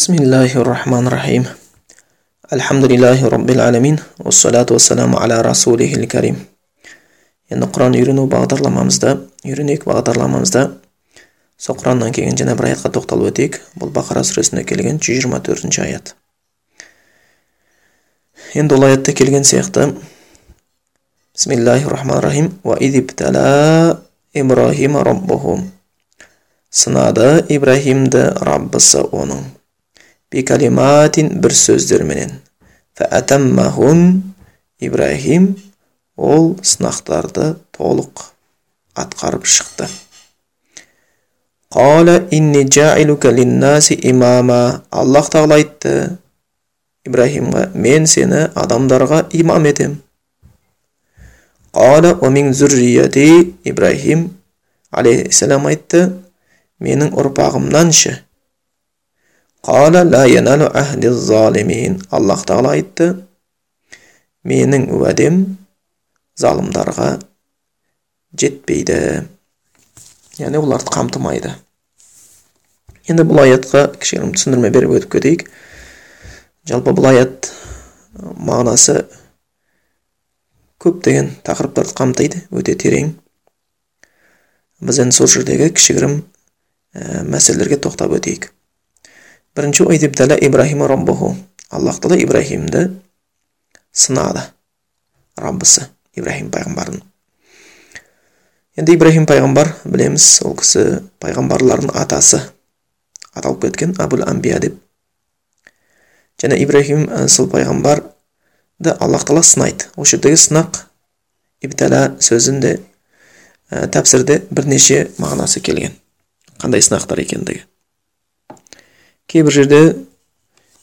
Bismillahirrahmanirrahim. Alhamdulillahi Rabbil Alameen. Оссалату вассаламу аля Rasulihil Karim Енді Құран үйрену бағдарламамызда, үйренек бағдарламамызда сол Құраннан келген және бір аятқа тоқталып өтейік. Бұл Бақара сүресінде келген 124-ші аят. Енді ол аятта келген сияқты Бисмиллахиррахманиррахим. Ва идибтала Ибрахим. Сынады Ибрахимді Раббысы оның бикалиматин бір сөздерменен фәәтәммахун ибраһим ол сынақтарды толық атқарып шықты қала инни жаилука линнаси имама аллах тағала айтты ибраһимға мен сені адамдарға имам етем қала омин зуррияти ибраһим алейхисалам айтты менің ұрпағымнан ше қала ла залимин аллах тағала айтты менің уәдем залымдарға жетпейді яғни оларды қамтымайды енді бұл аятқа кішігірім түсіндірме беріп өтіп кетейік жалпы бұл аят мағынасы көптеген тақырыптарды қамтиды өте терең біз енді сол жердегі кішігірім ә, мәселелерге тоқтап өтейік бірінші ибраһима раббуху аллах тағала ибраһимді сынады раббысы ибраһим пайғамбардың енді ибраһим пайғамбар білеміз ол кісі пайғамбарлардың атасы аталып кеткен абул амбия деп және ибраһим сол пайғамбарды аллах тағала сынайды осы жердегі сынақ ибтала сөзінде ә, тәпсірде бірнеше мағынасы келген қандай сынақтар екендігі кейбір жерде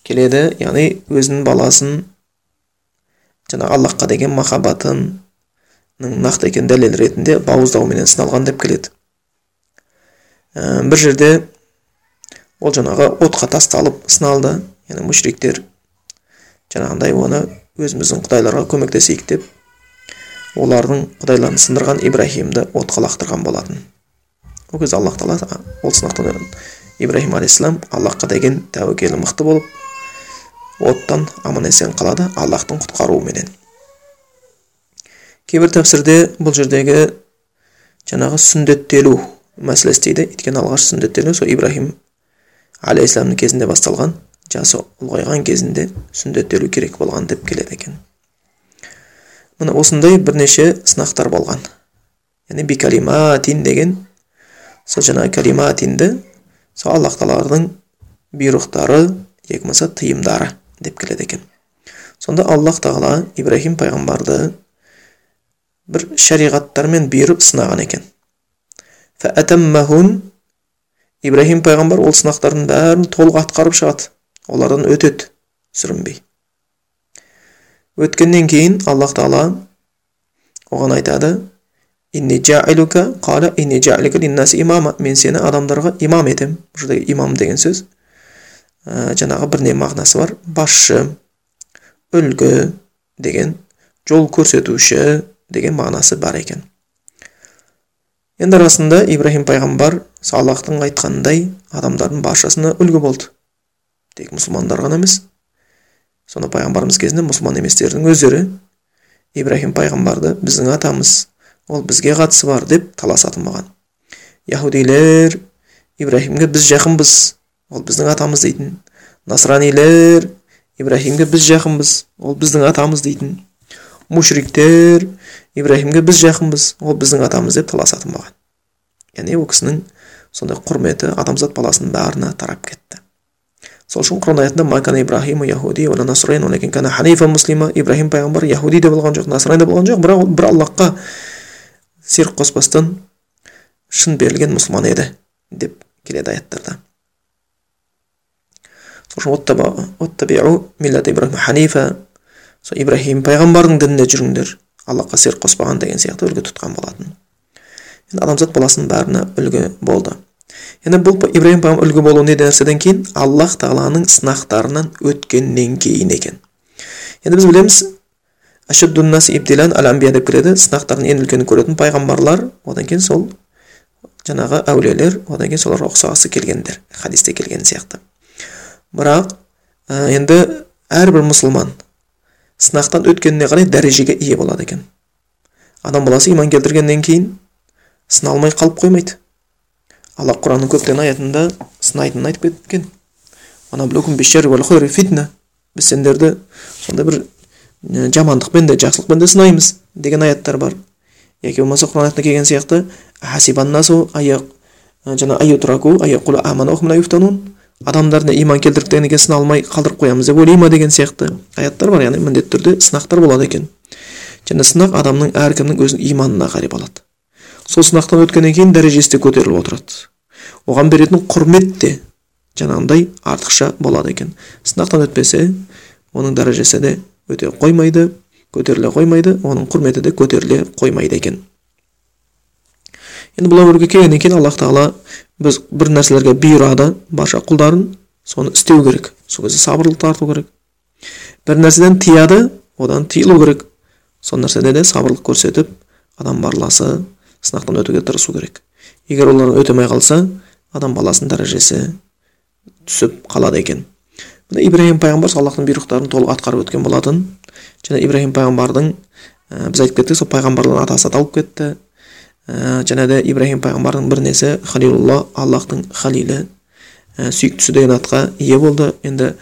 келеді яғни өзінің баласын жаңағы аллахқа деген махаббатының нақты екенін дәлел ретінде бауыздауменен сыналған деп келеді. Ә, бір жерде ол жаңағы отқа тасталып сыналды яғни мүшриктер. Жаңағындай оны өзіміздің құдайларға көмектесейік деп олардың құдайларын сындырған ибраһимді отқа лақтырған болатын. Ол кезде аллах тағала ол сынақтан ибраһим алейхисалам аллахқа деген тәуекелі мықты болып оттан аман есен қалады аллахтың құтқаруыменен кейбір тәпсірде бұл жердегі жаңағы сүндеттелу мәселесі дейді. Өйткені алғаш сүндеттелу сол ибраһим алейхисаламның кезінде басталған жасы ұлғайған кезінде сүндеттелу керек болған деп келеді екен. Міне осындай бірнеше сынақтар болған. Яғни бикалиматин деген сол жаңағы калиматинді сол аллах тағаланың бұйрықтары екі болмаса тыйымдары деп келеді екен. Сонда аллах тағала ибраһим пайғамбарды бір шариғаттармен бұйырып сынаған екен. Ибраһим пайғамбар ол сынақтардың бәрін толық атқарып шығады. Олардан өтеді сүрінбей. Өткеннен кейін аллах тағала оған айтады мен сені адамдарға имам етем бұл жердегі имам деген сөз ә, жаңағы бірне мағынасы бар басшы үлгі деген жол көрсетуші деген мағынасы бар екен енді расында ибраһим пайғамбар аллахтың айтқанындай адамдардың баршасына үлгі болды тек мұсылмандар ғана емес сонда пайғамбарымыз кезінде мұсылман еместердің өздері ибраһим пайғамбарды біздің атамыз ол бізге қатысы бар деп таласатын болған яхудилер ибраһимге біз жақынбыз ол біздің атамыз дейтін. Насранилер ибраһимге біз жақынбыз ол біздің атамыз дейтін. Мушриктер ибраһимге біз жақынбыз ол біздің атамыз деп таласатын болған яғни ол кісінің сондай құрметі адамзат баласының бәріне тарап кетті. Сол үшін құран аятында ибрахим яхуди ханифа муслима ибраһим пайғамбар яхуди де болған жоқ насрани де болған жоқ бірақ ол бір аллахқа серік қоспастан шын берілген мұсылман еді деп келеді аяттарда. Ханифа сол ибраһим пайғамбардың дінінде жүріңдер аллахқа серік қоспаған деген сияқты үлгі тұтқан болатын. Енді адамзат баласының бәріне үлгі болды. Енді бұл ибраһим пайғамбар үлгі болу не нәрседен кейін? Аллах тағаланың сынақтарынан өткеннен кейін екен. Енді біз білеміз деп келеді. Сынақтардың ең үлкені көретін пайғамбарлар одан кейін сол жаңағы әулиелер одан кейін соларға ұқсағысы келгендер хадисте келген сияқты. Бірақ ә, енді әрбір мұсылман сынақтан өткеніне қарай дәрежеге ие болады екен. Адам баласы иман келтіргеннен кейін сыналмай қалып қоймайды. Алла құранның көптеген аятында сынайтынын айтып кеткен. Біз сендерді сондай бір жамандықпен де жақсылықпен де сынаймыз деген аяттар бар. Яки болмаса құран аятында келген сияқты адамдардың иман келтірдіктен кейін сыналмай қалдырып қоямыз деп ойлай ма? деген сияқты аяттар бар. Яғни міндетті түрде сынақтар болады екен. Және сынақ адамның әркімнің өзінің иманына қарай болады. Сол сынақтан өткеннен кейін дәрежесі де көтеріліп отырады. Оған беретін құрмет те жаңағындай артықша болады екен. Сынақтан өтпесе оның дәрежесі де өте қоймайды көтеріле қоймайды оның құрметі де көтеріле қоймайды екен. Енді бұл өмірге келгеннен кейін аллах тағала біз бір нәрселерге бұйырады барша құлдарын соны істеу керек сол кезде сабырлық тарту керек. Бір нәрседен тыяды одан тыйылу керек. Сол нәрседе де сабырлық көрсетіп адам барласы сынақтан өтуге тырысу керек. Егер олар өте алмай қалса адам баласының дәрежесі түсіп қалады екен. Міне ибраһим пайғамбар аллахтың бұйрықтарын толық атқарып өткен болатын. Және ибраһим пайғамбардың ә, біз айтып кеттік сол пайғамбарлардың атасы аталып кетті. Ә, және де ибраһим пайғамбардың бір несі халилулла аллахтың халилі ә, сүйіктісі деген атқа ие болды. Енді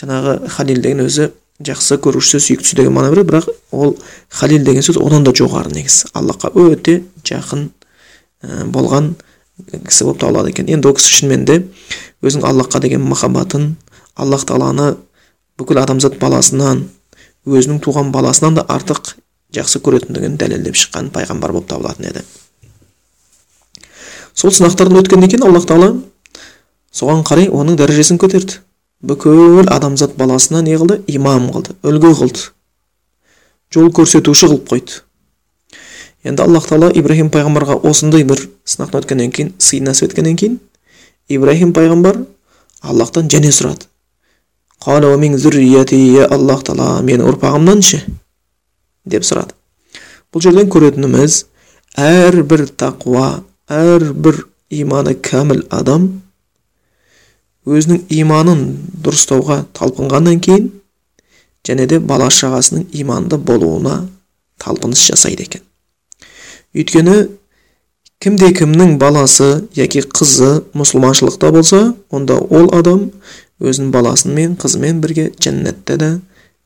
жаңағы халил деген өзі жақсы көрушісі сүйіктісі деген мағына береді бірақ ол халил деген сөз одан да жоғары негізі. Аллахқа өте жақын ә, болған кісі болып табылады екен. Енді ол кісі шынымен де өзінің аллахқа деген махаббатын аллах тағаланы бүкіл адамзат баласынан өзінің туған баласынан да артық жақсы көретіндігін дәлелдеп шыққан пайғамбар болып табылатын еді. Сол сынақтардан өткеннен кейін аллах тағала соған қарай оның дәрежесін көтерді. Бүкіл адамзат баласына не қылды? Имам қылды үлгі қылды. Жол көрсетуші қылып қойды. Енді аллах тағала ибраһим пайғамбарға осындай бір сынақтан өткеннен кейін сый нәсіп еткеннен кейін ибраһим пайғамбар аллахтан және сұрады. Аллах тағала менің ұрпағымнан ше деп сұрады бұл жерден көретініміз әрбір тақуа әрбір иманы кәміл адам өзінің иманын дұрыстауға талпынғаннан кейін және де бала шағасының иманды болуына талпыныс жасайды екен өйткені кімде кімнің баласы яки қызы мұсылманшылықта болса онда ол адам өзінің баласымен қызымен бірге жәннатта да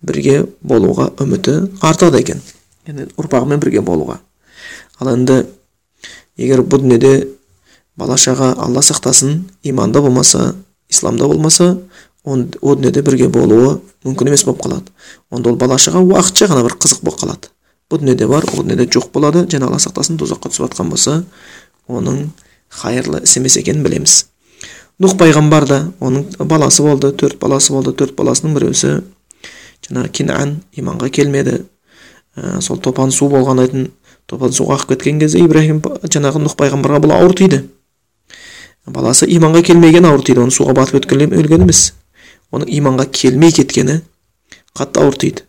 бірге болуға үміті артады екен. Яғни ұрпағымен бірге болуға. Ал енді егер бұл дүниеде бала шаға алла сақтасын иманда болмаса исламда болмаса ол дүниеде бірге болуы мүмкін емес болып қалады. Онда ол бала шаға уақытша ғана бір қызық болып қалады. Бұл дүниеде бар ол дүниеде жоқ болады және алла сақтасын тозаққа түсіп жатқан болса оның қайырлы іс емес екенін білеміз. Нұх пайғамбар да оның баласы болды төрт баласы болды төрт баласының біреусі жаңағы кинан иманға келмеді ә, сол топан су болған айтын топан суға ағып кеткен кезде ибраһим жаңағы нұх пайғамбарға бұл ауыр тиді баласы иманға келмеген ауыр тиді оны суға батып өткен өлген емес оның иманға келмей кеткені қатты ауыр тиді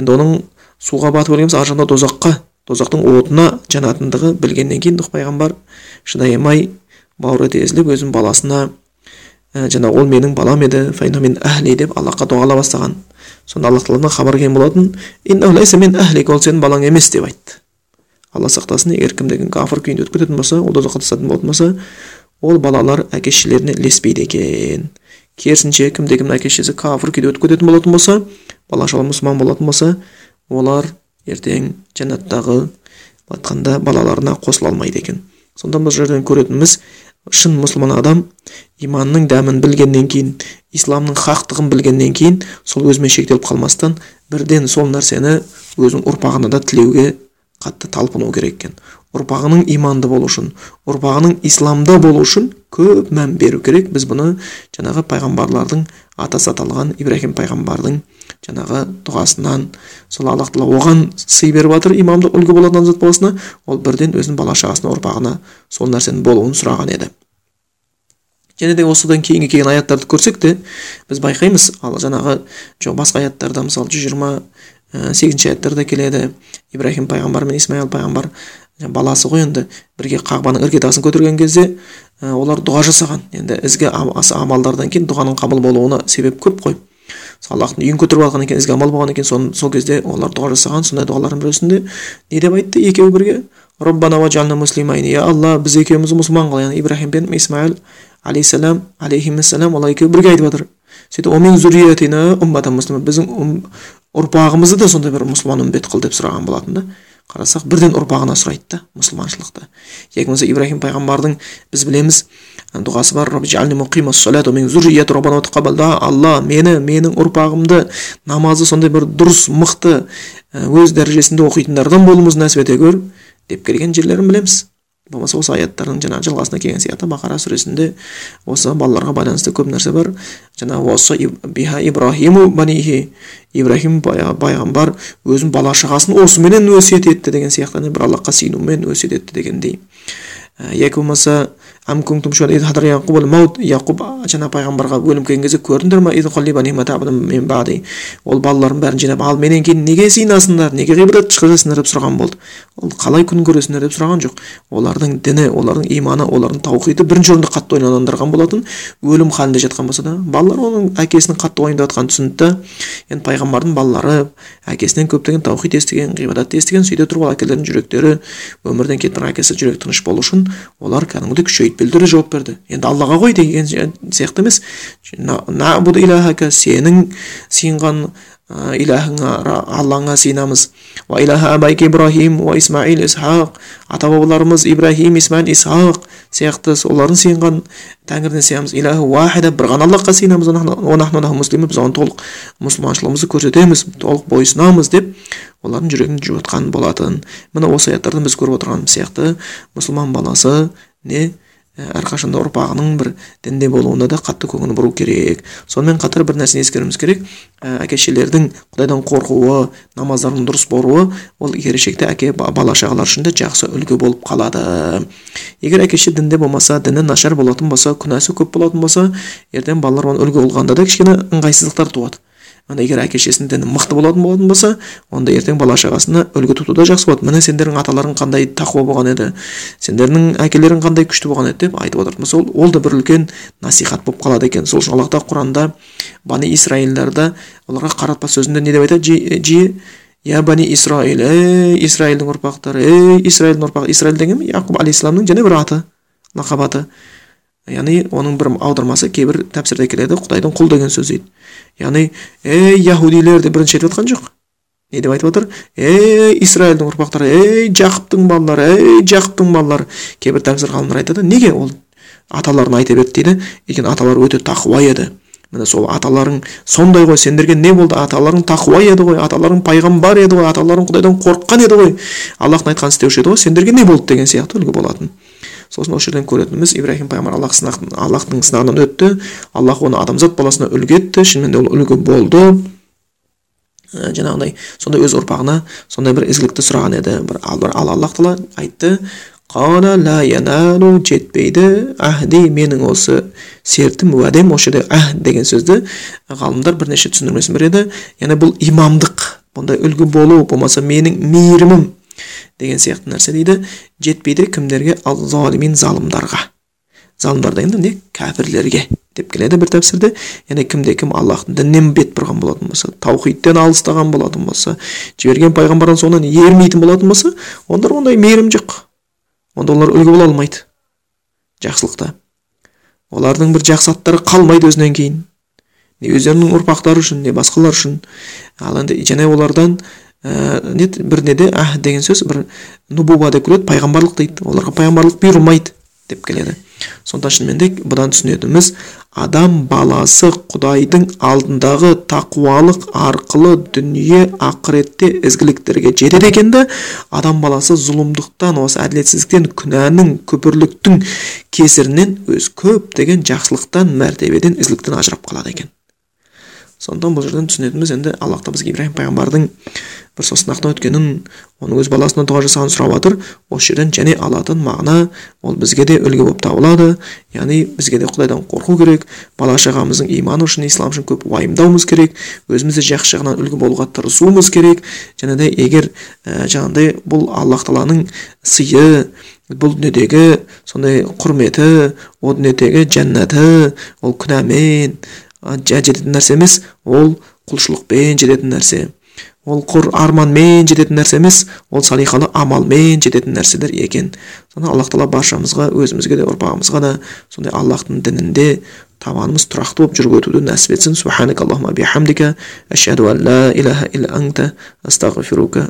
енді оның суға батып өлген ар жағында тозаққа тозақтың отына жанатындығы білгеннен кейін нұх пайғамбар шыдай алмай бауыры езіліп өзінің баласына ә, жаңа ол менің балам еді мен әхли деп аллахқа дұғалай бастаған. Сонда аллах тағаладан хабар келген болатын мен әхлик ол сенің балаң емес деп айтты. Алла сақтасын егер кімде кім кәпір күйінде өтіп кететін болса ол тозаққа тастатын болатын болса ол балалар әке шешелеріне ілеспейді екен. Керісінше кімде кімнің әке шешесі кәпір күйде өтіп кететін болатын болса бала шаға мұсылман болатын болса олар ертең жәннаттағы айтқанда балаларына қосыла алмайды екен. Сонда бұл жерден көретініміз шын мұсылман адам иманның дәмін білгеннен кейін исламның хақтығын білгеннен кейін сол өзімен шектеліп қалмастан бірден сол нәрсені өзінің ұрпағына да тілеуге қатты талпыну керек екен. Ұрпағының иманды болу үшін ұрпағының исламда болу үшін көп мән беру керек. Біз бұны жаңағы пайғамбарлардың атасы аталған ибраһим пайғамбардың жаңағы дұғасынан сол аллах тағала оған сый беріп жатыр имамды үлгі болатын адамзат баласына ол бірден өзінің бала шағасына ұрпағына сол нәрсенің болуын сұраған еді және де осыдан кейінгі келген аяттарды көрсек те біз байқаймыз ал жаңағы жоқ басқа аяттарда мысалы жүз жиырма сегізінші аяттарда келеді ибраһим пайғамбар мен исмаил пайғамбар баласы ғой енді бірге қағбаның іргетасын көтерген кезде олар дұға жасаған енді ізгі амалдардан кейін дұғаның қабыл болуына себеп көп қой аллахтың үйін көтеріп алған екен ізгі амал болған екен сон, сол кезде олар дұға жасаған сондай дұғалардың біреусінде не деп айтты екеуі бірге роббана ваджална муслимайни я алла біз екеумізді мұсылман қыл яғни ибраһим пен исмаил алейхисалам алейхимассалам олар екеуі бірге айтып жатыр сөйтіп біздің ұрпағымызды да сондай бір мұсылман үмбет қыл деп сұраған болатын да қарасақ бірден ұрпағына сұрайды да мұсылманшылықты. Яки болмаса ибраһим пайғамбардың біз білеміз дұғасы бар алла мені менің ұрпағымды намазы сондай бір дұрыс мықты өз дәрежесінде оқитындардан болуымызды нәсіп ете көр деп келген жерлерін білеміз. Болмаса осы аяттардың жаңағы жалғасына келген сияқты бақара сүресінде осы балаларға байланысты көп нәрсе бар. Жаңағы осы биха ибрахиму банихи ибраһим пайғамбар өзінің бала шағасын осыменен өсиет етті деген сияқты бір аллахқа сыйынумен өсиет етті дегендей. Яки болмаса ам кунтум маут яқуб жаңа пайғамбарға өлім келген кезде көрдіңдер ма ол балаларын бәрін жинап ал менен кейін неге сыйынасыңдар неге ғибрат шығарасыңдар деп сұраған болды ол қалай күн көресіңдер деп сұраған жоқ олардың діні олардың иманы олардың таухиды бірінші орында қатты ойландырған болатын өлім халінде жатқан болса да балалар оның әкесінің қатты уайымдап жатқанын түсінді да енді пайғамбардың балалары әкесінен көптеген таухид естіген ғибадатты естіген сөйте тұрып ол әкелердің жүректері өмірден кетіп әкесі жүрегі тыныш болу үшін олар кәдімгідей күшейді түрде жауап берді. Енді аллаға ғой деген сияқты емес. Сенің сыйынған илахыңа аллаңа сыйынамыз. Ибрахим исмаил исхақ ата бабаларымыз ибраһим исмаил исхақ сияқты солардың сыйынған тәңіріне сыйамыз. Илахы уахида бір ғана аллахқа сыйынамыз. Біз оған толық мұсылманшылығымызды көрсетеміз. Толық бойсұнамыз деп олардың жүрегін жұбатқан болатын. Міне осы аяттардан біз көріп отырғанымыз сияқты мұсылман баласы не? Әрқашанда ұрпағының бір дінде болуына да қатты көңіл бұру керек. Сонымен қатар бір нәрсені ескеруіміз керек. Әке шешелердің құдайдан қорқуы намаздарының дұрыс болуы ол келешекте әке бала шағалар үшін де жақсы үлгі болып қалады. Егер әке шеше дінде болмаса діні нашар болатын болса күнәсі көп болатын болса ертең балалар оған үлгі болғанда да кішкене ыңғайсыздықтар туады. Ана егер әке шешесінің діні мықты болатын болатын болса онда ертең бала шағасына үлгі тұту жақсы болады. Міне сендердің аталарың қандай тақуа болған еді? Сендердің әкелерің қандай күшті болған еді деп айтып отыратын болса ол, да бір үлкен насихат болып қалады екен. Сол үшін аллах тағала құранда бани исраилдерді оларға қаратпа сөзінде не деп айтады? Жиі я бани исраил ей исраилдің ұрпақтары ей исраилдің ұрпағы исраил деген яқұб алейхисаламның және бір аты лақап аты. Яғни оның бір аудармасы кейбір тәпсірде келеді құдайдың құл деген сөз дейді. Яғни ей яхудилер деп бірінші айтып жатқан жоқ. Не деп айтып отыр? Ей исраилдің ұрпақтары ей жақыптың балалары ей жақыптың балалары кейбір тәпсір ғалымдар айтады. Неге ол аталарын айта берді дейді? Өйткені аталары өте тақуа еді. Міне сол аталарың сондай ғой сендерге не болды? Аталарың тақуа еді ғой аталарың пайғамбар еді ғой аталарың құдайдан қорыққан еді ғой. Аллахтың айтқанын істеуші еді ғой сендерге не болды деген сияқты үлгі болатын. Сосын осы жерден көретініміз ибраһим пайғамбар аллах аллахтың сынағынан өтті. Аллах оны адамзат баласына үлгі етті. Шынымен де ол үлгі болды. Ә, жаңағыдай сондай өз ұрпағына сондай бір ізгілікті сұраған еді. Бір ал, аллах тағала айтты. Қала ла яналу жетпейді. Әхди менің осы сертім уәдем осы жерде әһд деген сөзді ғалымдар бірнеше түсіндірмесін береді. Яғни бұл имамдық бұндай үлгі болу болмаса менің мейірімім деген сияқты нәрсе дейді. Жетпейді кімдерге? Ал залимин залымдарға. Залымдар енді не? Кәпірлерге деп келеді бір тәпсірде. Яғни кімде кім аллахтың дінінен бет бұрған болатын болса таухидтен алыстаған болатын болса жіберген пайғамбардан соңынан ермейтін болатын болса онда ондай мейірім жоқ. Онда олар үлгі бола алмайды. Жақсылықта. Олардың бір жақсы аттары қалмайды өзінен кейін. Не өздерінің ұрпақтары үшін не басқалар үшін. Ал енді және олардан ә, не бір неде әх деген сөз бір нубуба деп келеді пайғамбарлық дейді. Оларға пайғамбарлық бұйырмайды деп келеді. Сонда шынымен де бұдан түсінетініміз адам баласы құдайдың алдындағы тақуалық арқылы дүние ақыретте ізгіліктерге жетеді екен да адам баласы зұлымдықтан осы әділетсіздіктен күнәнің күпірліктің кесірінен өз көптеген жақсылықтан мәртебеден ізгіліктен ажырап қалады екен. Сондықтан бұл жерден түсінетініміз енді аллах тағала бізге ибраһим пайғамбардың бір сол сынақтан өткенін оның өз баласынан дұға жасағанын сұрап жатыр. Осы жерден және алатын мағына ол бізге де үлгі болып табылады. Яғни бізге де құдайдан қорқу керек бала шағамыздың иманы үшін ислам үшін көп уайымдауымыз керек өзіміз де жақсы жағынан үлгі болуға тырысуымыз керек. Және де егер ә, жаңағыдай бұл аллах тағаланың сыйы бұл дүниедегі сондай құрметі ол дүниедегі жәннаты ол күнәмен жететін нәрсе емес. Ол құлшылықпен жететін нәрсе. Ол құр арманмен жететін нәрсе емес. Ол салиқалы амалмен жететін нәрселер екен. Соны аллах тағала баршамызға өзімізге де ұрпағымызға да сондай аллахтың дінінде табанымыз тұрақты болып жүріп өтуді нәсіп етсін. Субханак аллахума бихамдика. Ашхаду ан ла илаха илля анта. Астағфирука